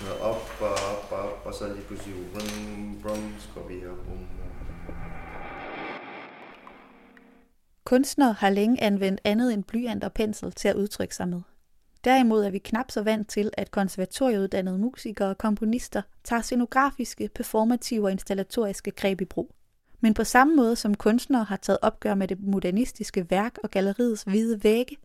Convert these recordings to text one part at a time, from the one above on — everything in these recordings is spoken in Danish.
Så op og op og op, og så lige pludselig brum, brum, så går vi her. Brum. Kunstnere har længe anvendt andet end blyant og pensel til at udtrykke sig med. Derimod er vi knap så vant til, at konservatorieuddannede musikere og komponister tager scenografiske, performative og installatoriske greb i brug. Men på samme måde som kunstnere har taget opgør med det modernistiske værk og galleriets hvide vægge,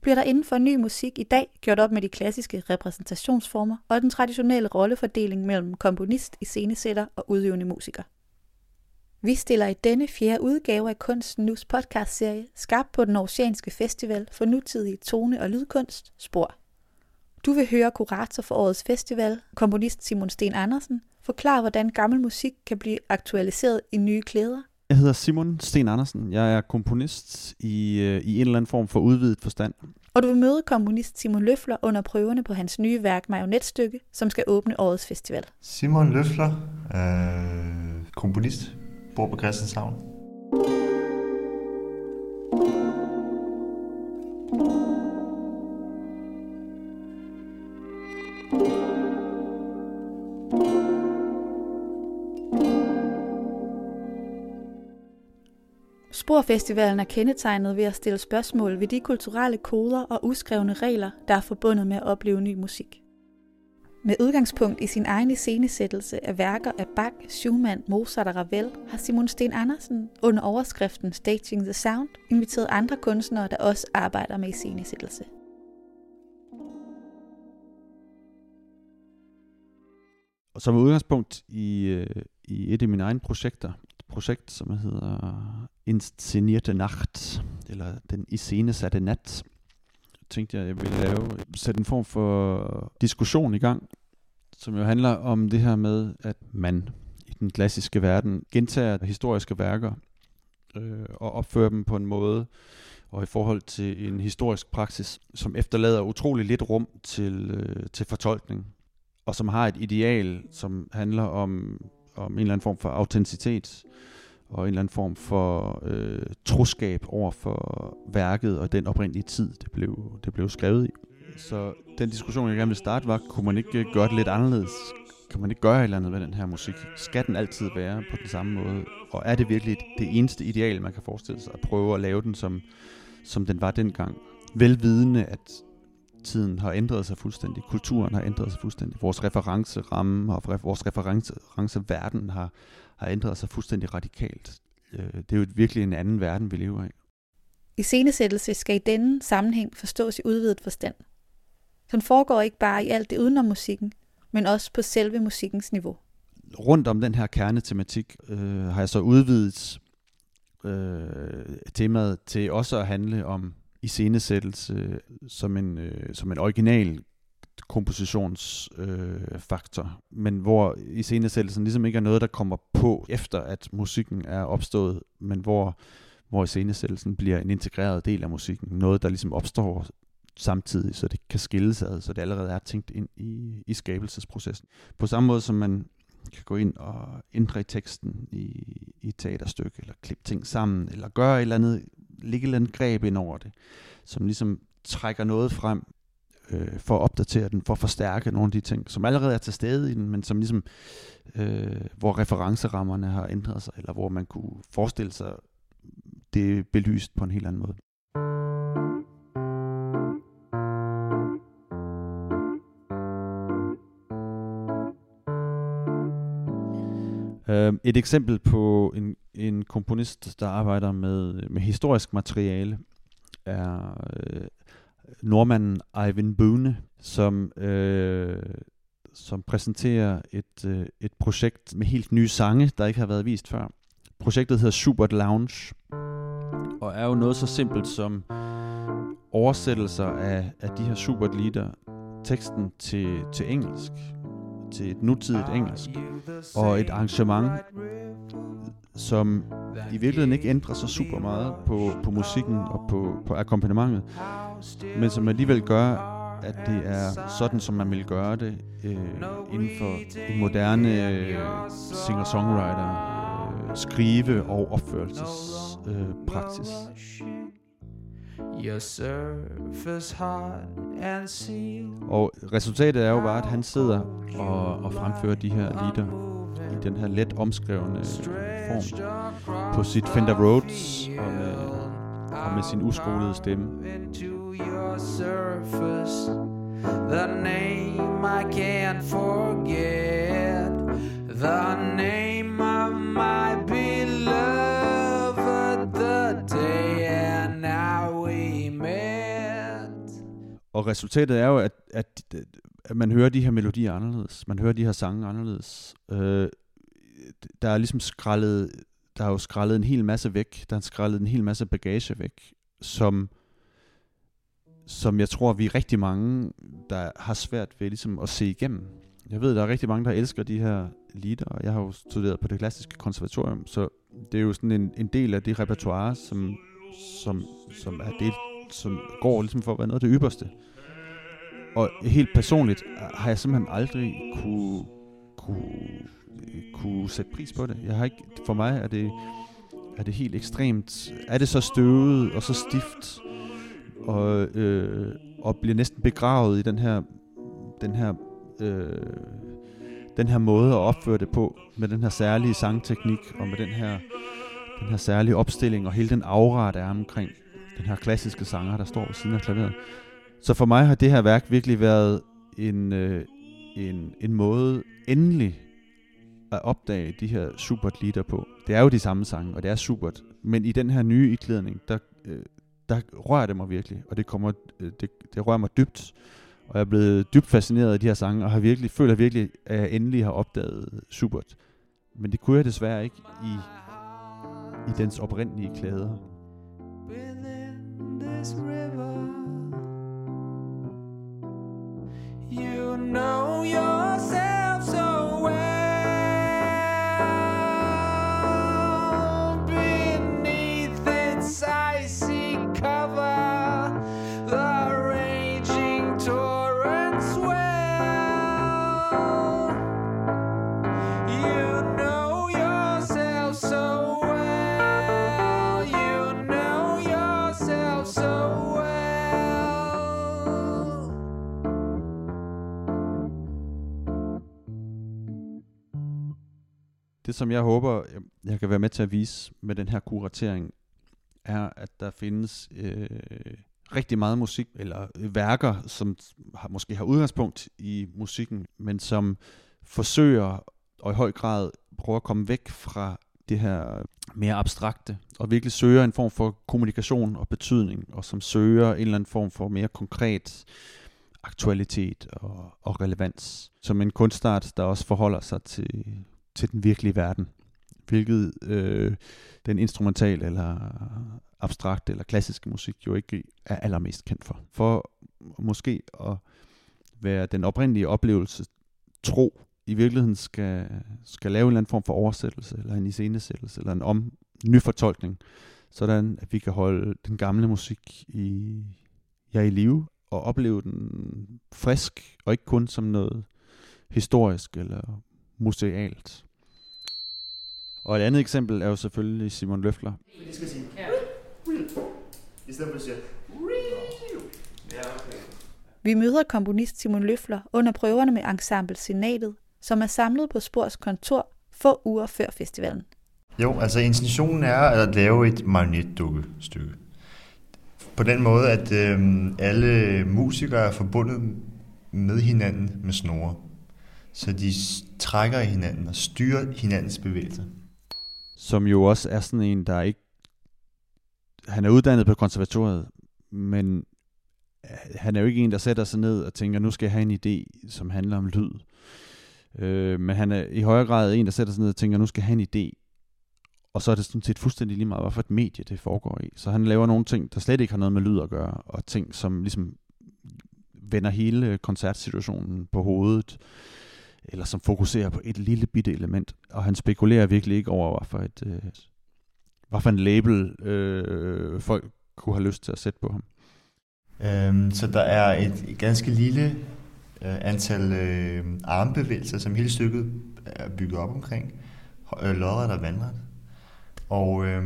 bliver der inden for ny musik i dag gjort op med de klassiske repræsentationsformer og den traditionelle rollefordeling mellem komponist, iscenesætter og udøvende musiker. Vi stiller i denne fjerde udgave af Kunsten Nus podcastserie skabt på den Oceanske Festival for nutidig tone- og lydkunst, Spor. Du vil høre kurator for årets festival, komponist Simon Sten Andersen, forklare hvordan gammel musik kan blive aktualiseret i nye klæder. Jeg hedder Simon Sten Andersen. Jeg er komponist i, øh, i en eller anden form for udvidet forstand. Og du vil møde komponist Simon Løfler under prøverne på hans nye værk Marionetstykke, som skal åbne årets festival. Simon Løfler, øh, komponist, bor på Christianshavn. Sporfestivalen er kendetegnet ved at stille spørgsmål ved de kulturelle koder og uskrevne regler, der er forbundet med at opleve ny musik. Med udgangspunkt i sin egen iscenesættelse af værker af Bach, Schumann, Mozart og Ravel, har Simon Sten Andersen under overskriften Staging the Sound inviteret andre kunstnere, der også arbejder med iscenesættelse. Og som udgangspunkt i, øh, i et af mine egne projekter, projekt, som hedder Inscenierte Nacht, eller Den iscenesatte nat, tænkte jeg, at jeg ville lave, sætte en form for diskussion i gang, som jo handler om det her med, at man i den klassiske verden gentager historiske værker øh, og opfører dem på en måde, og i forhold til en historisk praksis, som efterlader utrolig lidt rum til, øh, til fortolkning, og som har et ideal, som handler om, om en eller anden form for autenticitet, og en eller anden form for øh, troskab over for værket og den oprindelige tid, det blev, det blev skrevet i. Så den diskussion, jeg gerne vil starte, var, kunne man ikke gøre det lidt anderledes? Kan man ikke gøre et eller andet med den her musik? Skal den altid være på den samme måde? Og er det virkelig det eneste ideal, man kan forestille sig, at prøve at lave den, som, som den var dengang? Velvidende, at tiden har ændret sig fuldstændig, kulturen har ændret sig fuldstændig, vores referenceramme og vores referenceverden har, har ændret sig fuldstændig radikalt. Øh, det er jo virkelig en anden verden, vi lever i. Iscenesættelse skal i denne sammenhæng forstås i udvidet forstand. Den foregår ikke bare i alt det udenom musikken, men også på selve musikkens niveau. Rundt om den her kernetematik øh, har jeg så udvidet øh, temaet til også at handle om iscenesættelse øh, som en, øh, som en original kompositionsfaktor, øh, men hvor iscenesættelsen ligesom ikke er noget, der kommer på efter, at musikken er opstået, men hvor, hvor iscenesættelsen bliver en integreret del af musikken. Noget, der ligesom opstår samtidig, så det kan skilles ad, så det allerede er tænkt ind i, i skabelsesprocessen. På samme måde som man kan gå ind og ændre i teksten i, i et teaterstykke, eller klippe ting sammen, eller gøre et eller andet, ligge et eller andet greb ind over det, som ligesom trækker noget frem, øh, for at opdatere den, for at forstærke nogle af de ting, som allerede er til stede i den, men som ligesom, øh, hvor referencerammerne har ændret sig, eller hvor man kunne forestille sig det belyst på en helt anden måde. Øhm, et eksempel på en, en komponist, der arbejder med, med historisk materiale, er øh, nordmanden Ivan Boone, som, øh, som præsenterer et, øh, et projekt med helt nye sange, der ikke har været vist før. Projektet hedder Schubert Lounge, og er jo noget så simpelt som oversættelser af, af de her Schubert-lieder, teksten til, til engelsk, til et nutidigt engelsk, og et arrangement, som i virkeligheden ikke ændrer sig super meget på, på musikken og på, på akkompagnementet, men som alligevel gør, at det er sådan, som man vil gøre det øh, inden for en moderne øh, singer-songwriter øh, skrive- og opførelsespraksis. Øh, Your surface hot and sealed. Og resultatet er jo bare, at han sidder og, og fremfører de her lieder i den her let omskrevne form på sit Fender Rhodes og med, og med sin uskolede stemme. The name I can't forget. The name Og resultatet er jo, at, at, at man hører de her melodier anderledes. Man hører de her sange anderledes. Øh, der er ligesom skrællet, der er jo skrællet en hel masse væk. Der er skrællet en hel masse bagage væk, som som jeg tror, vi er rigtig mange, der har svært ved ligesom at se igennem. Jeg ved, der er rigtig mange, der elsker de her lieder, og jeg har jo studeret på det klassiske konservatorium, så det er jo sådan en, en del af det repertoire, som, som, som er det, som går ligesom for at være noget af det ypperste. Og helt personligt har jeg simpelthen aldrig kunne, kunne, øh, kunne sætte pris på det. Jeg har ikke, for mig er det, er det helt ekstremt, er det så støvet og så stift, og, øh, og bliver næsten begravet i den her, den her, øh, den her måde at opføre det på, med den her særlige sangteknik, og med den her, den her særlige opstilling, og hele den aura, der er omkring den her klassiske sanger, der står ved siden af klaveret. Så for mig har det her værk virkelig været en, øh, en, en måde endelig at opdage de her supert lieder på. Det er jo de samme sange, og det er supert. Men i den her nye iklædning, der, øh, der rører det mig virkelig, og det, kommer, øh, det, det rører mig dybt. Og jeg er blevet dybt fascineret af de her sange, og har virkelig, føler virkelig, at jeg endelig har opdaget Schubert. Men det kunne jeg desværre ikke i, i dens oprindelige klæder. This river, you know yourself det som jeg håber, jeg kan være med til at vise med den her kuratering, er, at der findes øh, rigtig meget musik, eller øh, værker, som har, måske har udgangspunkt i musikken, men som forsøger og i høj grad prøver at komme væk fra det her mere abstrakte, og virkelig søger en form for kommunikation og betydning, og som søger en eller anden form for mere konkret aktualitet og, og relevans. Som en kunstart, der også forholder sig til til den virkelige verden, hvilket øh, den instrumentale eller abstrakt eller klassiske musik jo ikke er allermest kendt for. For måske at være den oprindelige oplevelse tro, i virkeligheden skal, skal lave en eller anden form for oversættelse, eller en iscenesættelse, eller en om, nyfortolkning, sådan at vi kan holde den gamle musik i, ja, i live, og opleve den frisk, og ikke kun som noget historisk eller musealt. Og et andet eksempel er jo selvfølgelig Simon Løfler. Det skal sige. Ja. I stedet for at sige. Ja, okay. Vi møder komponist Simon Løfler under prøverne med Ensemble Senatet, som er samlet på Spors kontor få uger før festivalen. Jo, altså intentionen er at lave et magnetdukkestykke. På den måde, at øh, alle musikere er forbundet med hinanden med snore. Så de trækker i hinanden og styrer hinandens bevægelser som jo også er sådan en, der ikke... Han er uddannet på konservatoriet, men øh, han er jo ikke en, der sætter sig ned og tænker, nu skal jeg have en idé, som handler om lyd. Øh, men han er i højere grad en, der sætter sig ned og tænker, nu skal jeg have en idé. Og så er det sådan set fuldstændig lige meget, hvad for et medie det foregår i. Så han laver nogle ting, der slet ikke har noget med lyd at gøre, og ting, som ligesom øh, vender hele koncertsituationen på hovedet eller som fokuserer på et lille bitte element, og han spekulerer virkelig ikke over, hvad for, et, øh, hvad for en label øh, folk kunne have lyst til at sætte på ham. Øhm, så der er et ganske lille øh, antal øh, armbevægelser, som hele stykket er bygget op omkring, øh, lodret og vandret. Og øh,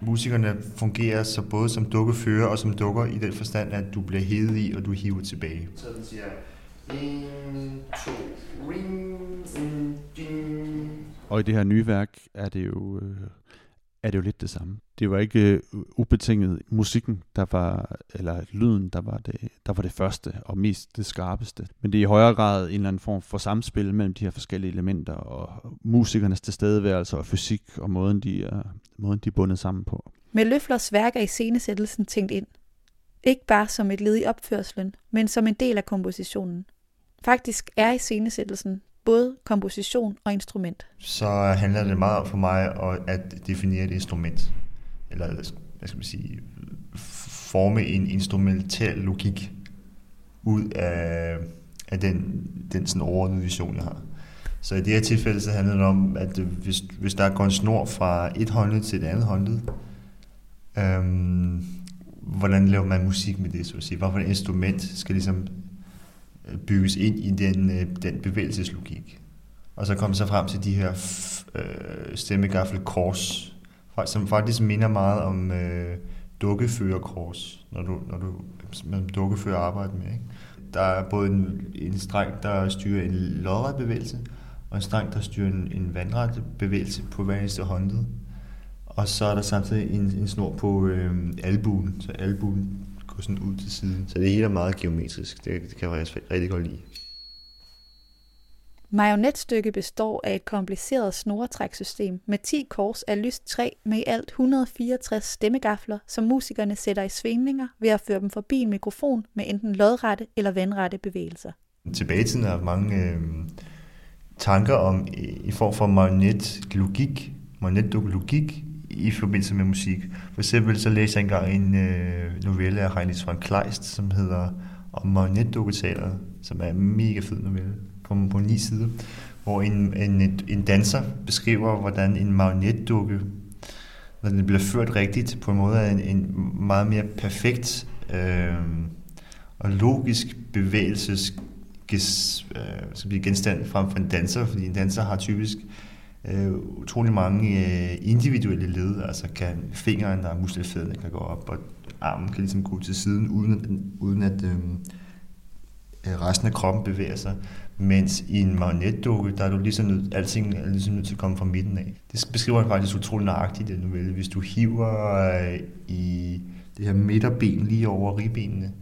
musikerne fungerer så både som dukkefører og som dukker i den forstand, at du bliver hedet i, og du hiver tilbage. Så den siger, Og i det her nye værk er det jo øh, er det jo lidt det samme. Det var ikke øh, ubetinget musikken, der var, eller lyden, der var, det, der var det første og mest det skarpeste. Men det er i højere grad en eller anden form for samspil mellem de her forskellige elementer, og musikernes tilstedeværelse og fysik, og måden de er, måden de er bundet sammen på. Med Løflers værk er scenesættelsen tænkt ind. Ikke bare som et led i opførselen, men som en del af kompositionen. Faktisk er i scenesættelsen både komposition og instrument? Så handler det meget om for mig at definere et instrument. Eller hvad skal man sige, forme en instrumental logik ud af, af den, den sådan overordnede vision, jeg har. Så i det her tilfælde så handler det om, at hvis, hvis der går en snor fra et håndled til et andet håndled, øhm, hvordan laver man musik med det, så at sige? Hvorfor et instrument skal ligesom bygges ind i den, øh, den bevægelseslogik. Og så kom så frem til de her øh, stemmegaffel kors, som faktisk minder meget om øh, dukkeførerkors, når du, når du med dukkefører arbejder med. Ikke? Der er både en, en streng, der styrer en lodret bevægelse, og en streng, der styrer en, en vandret bevægelse på hver eneste håndled. Og så er der samtidig en, en snor på øh, albuen, så albuen gå sådan ud til siden. Så det hele er meget geometrisk. Det, det kan jeg rigtig godt lide. Marionetstykket består af et kompliceret snoretræksystem med 10 kors af lyst træ med i alt 164 stemmegafler, som musikerne sætter i svingninger ved at føre dem forbi en mikrofon med enten lodrette eller vandrette bevægelser. Tilbage til der er mange øh, tanker om i form for marionetlogik, marionetlogik, i forbindelse med musik. For eksempel så læste jeg engang en øh, novelle af Heinrich von Kleist, som hedder om marionetdukketeater, som er en mega fed novelle på, på ni sider, hvor en, en, en danser beskriver, hvordan en marionetdukke, når den bliver ført rigtigt, på en måde er en, en meget mere perfekt øh, og logisk bevægelses øh, genstand frem for en danser, fordi en danser har typisk øh, øh, utrolig mange øh, individuelle led, altså kan fingeren og muskelfæderne kan gå op, og armen kan ligesom gå til siden, uden at, uden at øhm, øh, resten af kroppen bevæger sig. Mens i en marionetdukke, der er du ligesom nødt, alting er ligesom nødt til at komme fra midten af. Det beskriver han faktisk utrolig nøjagtigt i den novelle. Hvis du hiver øh, i det her midterben lige over ribbenene,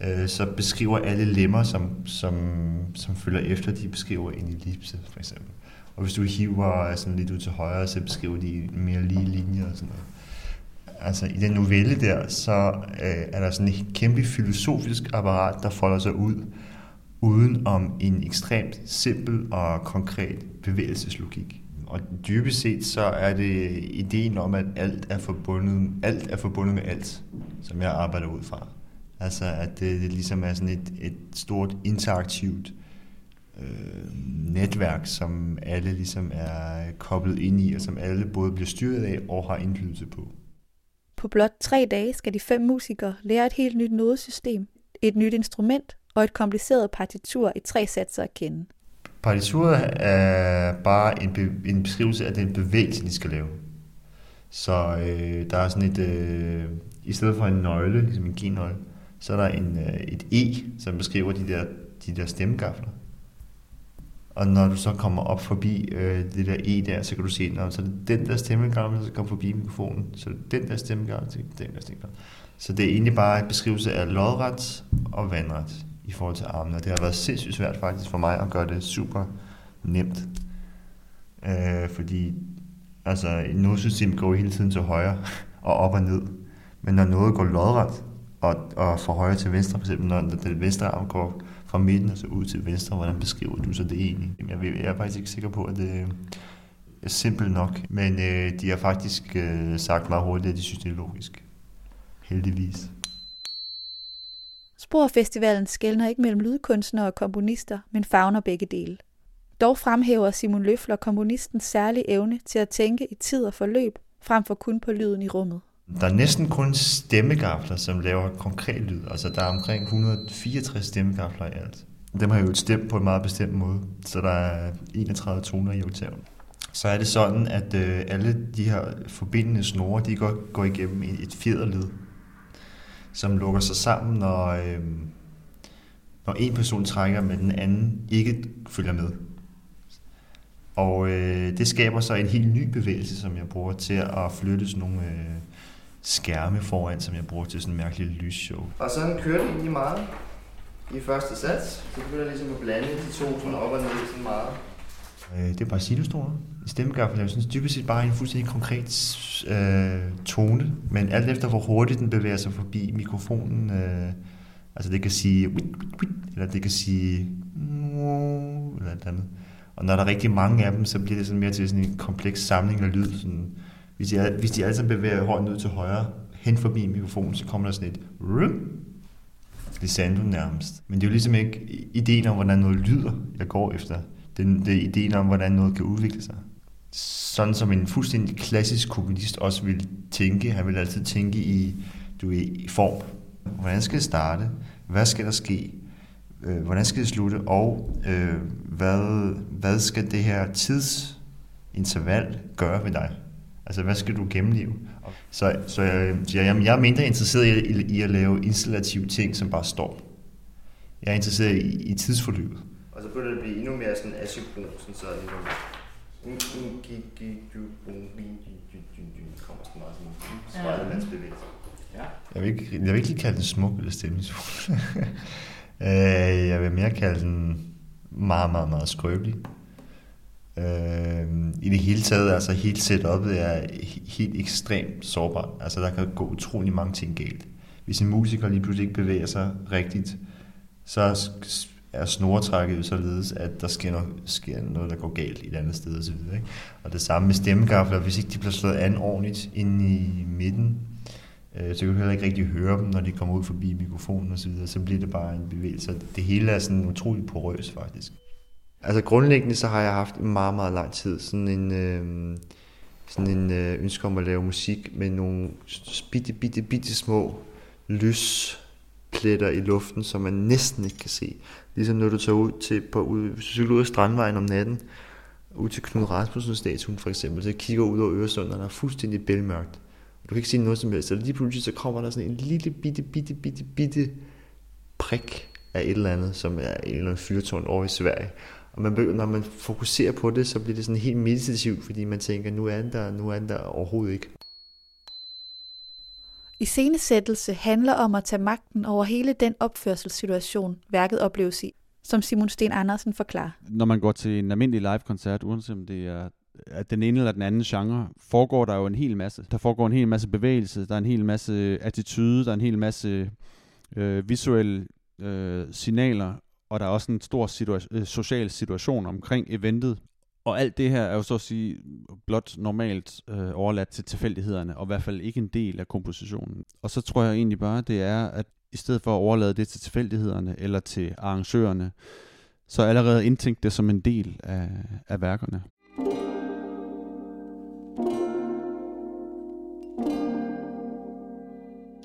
øh, så beskriver alle lemmer, som, som, som følger efter, de beskriver en ellipse, for eksempel. Og hvis du hiver øh, sådan lidt ud til højre, så beskriver de mere lige linjer og sådan noget. Altså i den novelle der, så øh, er der sådan et kæmpe filosofisk apparat, der folder sig ud, uden om en ekstremt simpel og konkret bevægelseslogik. Og dybest set så er det ideen om, at alt er forbundet, alt er forbundet med alt, som jeg arbejder ud fra. Altså at det, det ligesom er sådan et, et stort interaktivt øh, netværk, som alle ligesom er koblet ind i, og som alle både bliver styret af og har indflydelse på. På blot tre dage skal de fem musikere lære et helt nyt nodesystem, et nyt instrument og et kompliceret partitur i tre satser at kende. Partituret er bare en, be- en beskrivelse af den bevægelse, de skal lave. Så øh, der er sådan et, øh, i stedet for en nøgle, ligesom en G-nøgle, så er der en, øh, et E, som beskriver de der, de der stemmegafler. Og når du så kommer op forbi øh, det der E der, så kan du se, når så er det den der stemmegang, der kommer forbi mikrofonen. Så er det den der stemmegang, så den der stemmegang. Så det er egentlig bare en beskrivelse af lodret og vandret i forhold til armene. Det har været sindssygt svært faktisk for mig at gøre det super nemt. Øh, fordi altså, et nodsystem går hele tiden til højre og op og ned. Men når noget går lodret og, og fra højre til venstre, for eksempel når den venstre arm går fra midten og så ud til venstre, hvordan beskriver du så det egentlig? Jeg, jeg er faktisk ikke sikker på, at det øh, er simpelt nok, men øh, de har faktisk øh, sagt meget hurtigt, at de synes, det er logisk. Heldigvis. Sporfestivalen skældner ikke mellem lydkunstnere og komponister, men fagner begge dele. Dog fremhæver Simon Løfler komponistens særlige evne til at tænke i tid og forløb, frem for kun på lyden i rummet. Der er næsten kun stemmegafler, som laver konkret lyd. Altså, der er omkring 164 stemmegafler i alt. Dem har jeg jo stemt på en meget bestemt måde, så der er 31 toner i oktaven. så er det sådan, at øh, alle de her forbindende snore, de går, går igennem et fjederled, som lukker sig sammen, når, øh, når en person trækker, men den anden ikke følger med. Og øh, det skaber så en helt ny bevægelse, som jeg bruger til at flytte sådan nogle øh, skærme foran, som jeg bruger til sådan en mærkelig lysshow. Og sådan kører det egentlig meget i første sats. Så begynder ligesom at blande de to sådan op og ned sådan meget. Øh, det er bare sinustoner. Stemmegaffel er sådan dybest set bare en fuldstændig konkret øh, tone, men alt efter hvor hurtigt den bevæger sig forbi mikrofonen, øh, altså det kan sige, eller det kan sige, eller et andet. Og når der er rigtig mange af dem, så bliver det sådan mere til sådan en kompleks samling af lyd. Sådan, hvis, de, hvis de alle sammen bevæger hånden ud til højre, hen forbi mikrofonen, så kommer der sådan et glissando nærmest. Men det er jo ligesom ikke ideen om, hvordan noget lyder, jeg går efter. Det, det er ideen om, hvordan noget kan udvikle sig. Sådan som en fuldstændig klassisk komponist også vil tænke. Han vil altid tænke i, du er i form. Hvordan skal det starte? Hvad skal der ske? øh, hvordan skal det slutte, og øh, hvad, hvad skal det her tidsinterval gøre ved dig? Altså, hvad skal du gennemleve? Så, så, jeg, så jeg, jeg er mindre interesseret i, i, i at lave installative ting, som bare står. Jeg er interesseret i, i tidsforløbet. Og så begynder det at blive endnu mere sådan asynkron, sådan så ligesom kommer sådan meget sådan spejlemandsbevægelse. Ja. Jeg vil ikke, jeg vil ikke lige kalde det smuk eller stemningsfuld. Øh, jeg vil mere kalde den meget, meget, meget skrøbelig. Øh, I det hele taget, altså helt setupet er helt ekstremt sårbart. Altså der kan gå utrolig mange ting galt. Hvis en musiker lige pludselig ikke bevæger sig rigtigt, så er snoretrækket jo således, at der sker noget, sker noget, der går galt i et andet sted osv. Og, og det samme med stemmegafler, hvis ikke de bliver slået an ordentligt ind i midten, Øh, så kan du heller ikke rigtig høre dem, når de kommer ud forbi mikrofonen og så videre. Så bliver det bare en bevægelse. Det hele er sådan utroligt porøs faktisk. Altså grundlæggende så har jeg haft meget, meget lang tid sådan en, øh, sådan en øh, ønske om at lave musik med nogle bitte, bitte, bitte små lyspletter i luften, som man næsten ikke kan se. Ligesom når du tager ud til, på, ud, hvis du ud af Strandvejen om natten, ud til Knud Rasmussen statuen for eksempel, så kigger ud over Øresund, og der er fuldstændig bælmørkt. Du kan ikke se noget som helst. og lige pludselig så kommer der sådan en lille bitte, bitte, bitte, bitte prik af et eller andet, som er en eller anden fyrtårn over i Sverige. Og man, når man fokuserer på det, så bliver det sådan helt meditativt, fordi man tænker, nu er den der, nu er den der overhovedet ikke. I scenesættelse handler om at tage magten over hele den opførselssituation, værket opleves i, som Simon Sten Andersen forklarer. Når man går til en almindelig live-koncert, uanset om det er at den ene eller den anden genre, foregår der jo en hel masse. Der foregår en hel masse bevægelse, der er en hel masse attitude, der er en hel masse øh, visuelle øh, signaler, og der er også en stor situa- øh, social situation omkring eventet. Og alt det her er jo så at sige blot normalt øh, overladt til tilfældighederne, og i hvert fald ikke en del af kompositionen. Og så tror jeg egentlig bare, det er, at i stedet for at overlade det til tilfældighederne eller til arrangørerne, så allerede indtænkt det som en del af, af værkerne.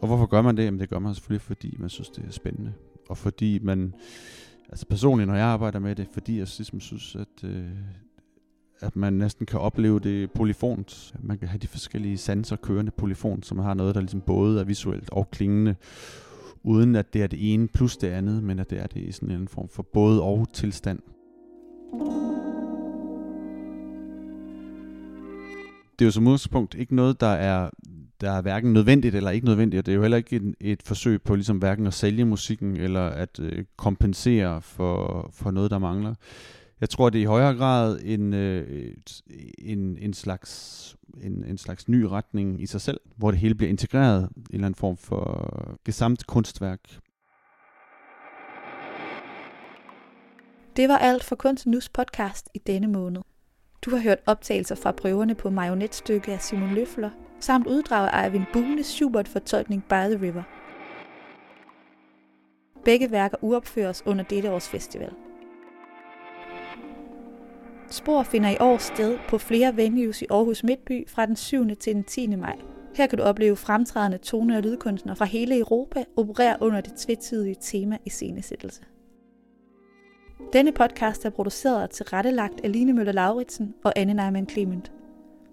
Og hvorfor gør man det? Jamen det gør man selvfølgelig, fordi man synes, det er spændende. Og fordi man, altså personligt, når jeg arbejder med det, fordi jeg ligesom synes, at, øh, at man næsten kan opleve det polyfont. Man kan have de forskellige sanser kørende polyfont, så man har noget, der ligesom både er visuelt og klingende, uden at det er det ene plus det andet, men at det er det i sådan en form for både og tilstand. Det er jo som udgangspunkt ikke noget, der er der er hverken nødvendigt eller ikke nødvendigt, og det er jo heller ikke et, et forsøg på ligesom hverken at sælge musikken eller at øh, kompensere for, for noget, der mangler. Jeg tror, det er i højere grad en, øh, en, en, slags, en, en slags ny retning i sig selv, hvor det hele bliver integreret i en eller anden form for gesamt kunstværk. Det var alt for Kunst News podcast i denne måned. Du har hørt optagelser fra prøverne på marionetstykke af Simon Løfler, samt uddrag af Eivind Bunes Schubert-fortolkning By the River. Begge værker uopføres under dette års festival. Spor finder i år sted på flere venues i Aarhus Midtby fra den 7. til den 10. maj. Her kan du opleve fremtrædende tone- og lydkunstnere fra hele Europa operere under det tvetydige tema i scenesættelse. Denne podcast er produceret og tilrettelagt af Line Møller Lauritsen og Anne Neumann Clement.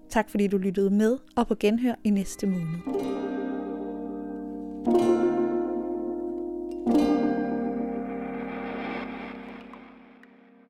Tak fordi du lyttede med, og på genhør i næste måned. thank you